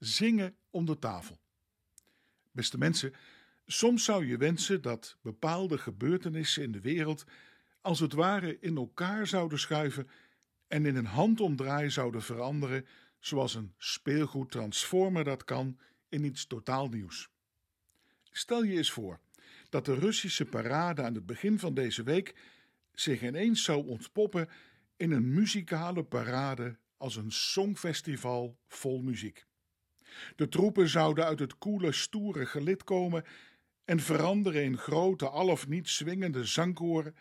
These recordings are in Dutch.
Zingen om de tafel. Beste mensen, soms zou je wensen dat bepaalde gebeurtenissen in de wereld als het ware in elkaar zouden schuiven en in een handomdraai zouden veranderen, zoals een speelgoedtransformer dat kan, in iets totaal nieuws. Stel je eens voor dat de Russische parade aan het begin van deze week zich ineens zou ontpoppen in een muzikale parade als een songfestival vol muziek. De troepen zouden uit het koele, stoere gelid komen en veranderen in grote, al of niet swingende zangkoren,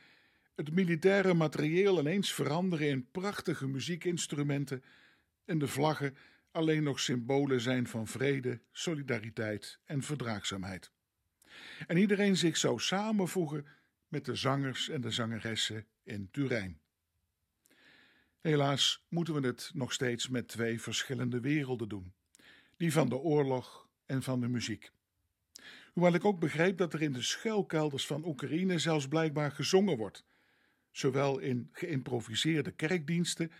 het militaire materieel ineens veranderen in prachtige muziekinstrumenten en de vlaggen alleen nog symbolen zijn van vrede, solidariteit en verdraagzaamheid. En iedereen zich zou samenvoegen met de zangers en de zangeressen in Turijn. Helaas moeten we het nog steeds met twee verschillende werelden doen: die van de oorlog en van de muziek. Hoewel ik ook begreep dat er in de schuilkelders van Oekraïne zelfs blijkbaar gezongen wordt, zowel in geïmproviseerde kerkdiensten,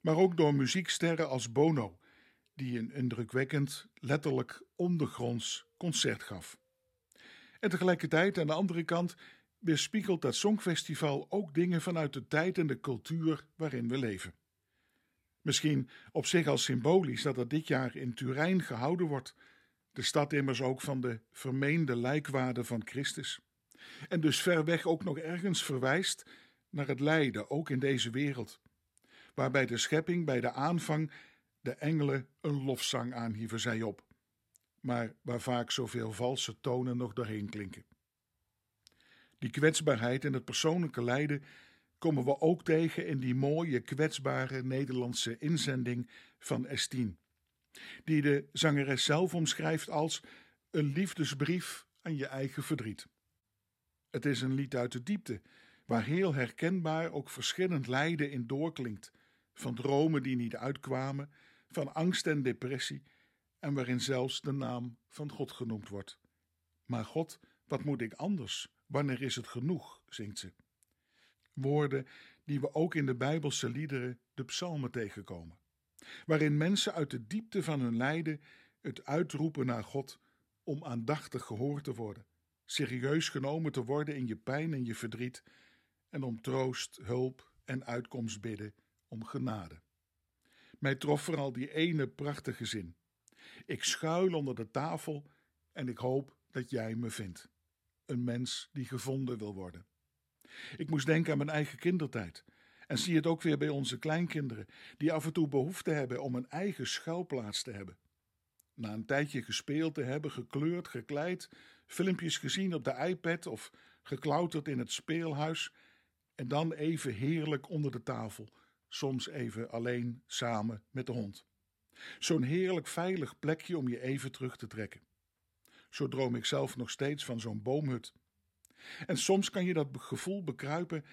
maar ook door muzieksterren als Bono, die een indrukwekkend, letterlijk ondergronds concert gaf. En tegelijkertijd, aan de andere kant, weerspiegelt dat Songfestival ook dingen vanuit de tijd en de cultuur waarin we leven. Misschien op zich al symbolisch dat het dit jaar in Turijn gehouden wordt, de stad immers ook van de vermeende lijkwaarde van Christus, en dus ver weg ook nog ergens verwijst naar het lijden, ook in deze wereld, waarbij de schepping bij de aanvang de engelen een lofzang aanhieven, zij op, maar waar vaak zoveel valse tonen nog doorheen klinken. Die kwetsbaarheid en het persoonlijke lijden komen we ook tegen in die mooie, kwetsbare Nederlandse inzending van Estien, die de zangeres zelf omschrijft als een liefdesbrief aan je eigen verdriet. Het is een lied uit de diepte, waar heel herkenbaar ook verschillend lijden in doorklinkt, van dromen die niet uitkwamen, van angst en depressie, en waarin zelfs de naam van God genoemd wordt. Maar God, wat moet ik anders? Wanneer is het genoeg? zingt ze. Woorden die we ook in de Bijbelse liederen, de psalmen, tegenkomen, waarin mensen uit de diepte van hun lijden het uitroepen naar God om aandachtig gehoord te worden, serieus genomen te worden in je pijn en je verdriet en om troost, hulp en uitkomst bidden om genade. Mij trof vooral die ene prachtige zin. Ik schuil onder de tafel en ik hoop dat jij me vindt. Een mens die gevonden wil worden. Ik moest denken aan mijn eigen kindertijd. En zie het ook weer bij onze kleinkinderen, die af en toe behoefte hebben om een eigen schuilplaats te hebben. Na een tijdje gespeeld te hebben, gekleurd, gekleid, filmpjes gezien op de iPad of geklauterd in het speelhuis, en dan even heerlijk onder de tafel, soms even alleen samen met de hond. Zo'n heerlijk veilig plekje om je even terug te trekken. Zo droom ik zelf nog steeds van zo'n boomhut. En soms kan je dat gevoel bekruipen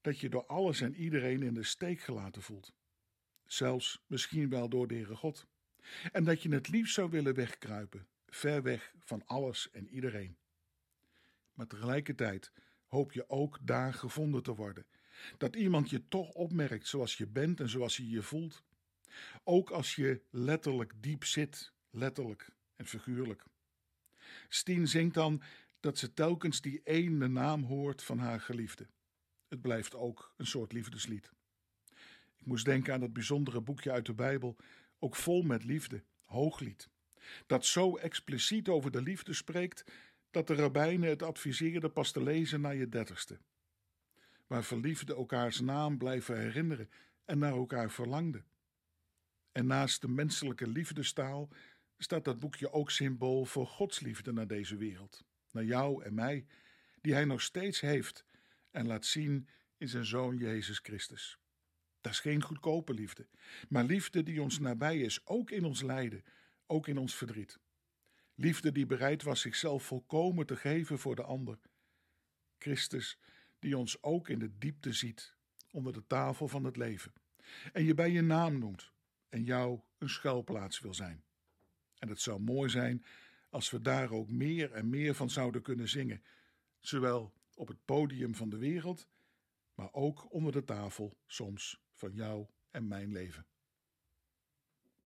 dat je door alles en iedereen in de steek gelaten voelt. Zelfs misschien wel door de Heere God. En dat je het liefst zou willen wegkruipen, ver weg van alles en iedereen. Maar tegelijkertijd hoop je ook daar gevonden te worden. Dat iemand je toch opmerkt zoals je bent en zoals je je voelt. Ook als je letterlijk diep zit, letterlijk en figuurlijk. Stien zingt dan dat ze telkens die ene naam hoort van haar geliefde. Het blijft ook een soort liefdeslied. Ik moest denken aan dat bijzondere boekje uit de Bijbel, ook vol met liefde, Hooglied, dat zo expliciet over de liefde spreekt dat de rabbijnen het adviseerden pas te lezen na je dertigste. Waar verliefden elkaars naam blijven herinneren en naar elkaar verlangden. En naast de menselijke liefdestaal staat dat boekje ook symbool voor Gods liefde naar deze wereld, naar jou en mij, die Hij nog steeds heeft en laat zien in zijn Zoon Jezus Christus. Dat is geen goedkope liefde, maar liefde die ons nabij is, ook in ons lijden, ook in ons verdriet. Liefde die bereid was zichzelf volkomen te geven voor de ander. Christus die ons ook in de diepte ziet, onder de tafel van het leven, en je bij je naam noemt en jou een schuilplaats wil zijn. En het zou mooi zijn als we daar ook meer en meer van zouden kunnen zingen, zowel op het podium van de wereld, maar ook onder de tafel soms van jou en mijn leven.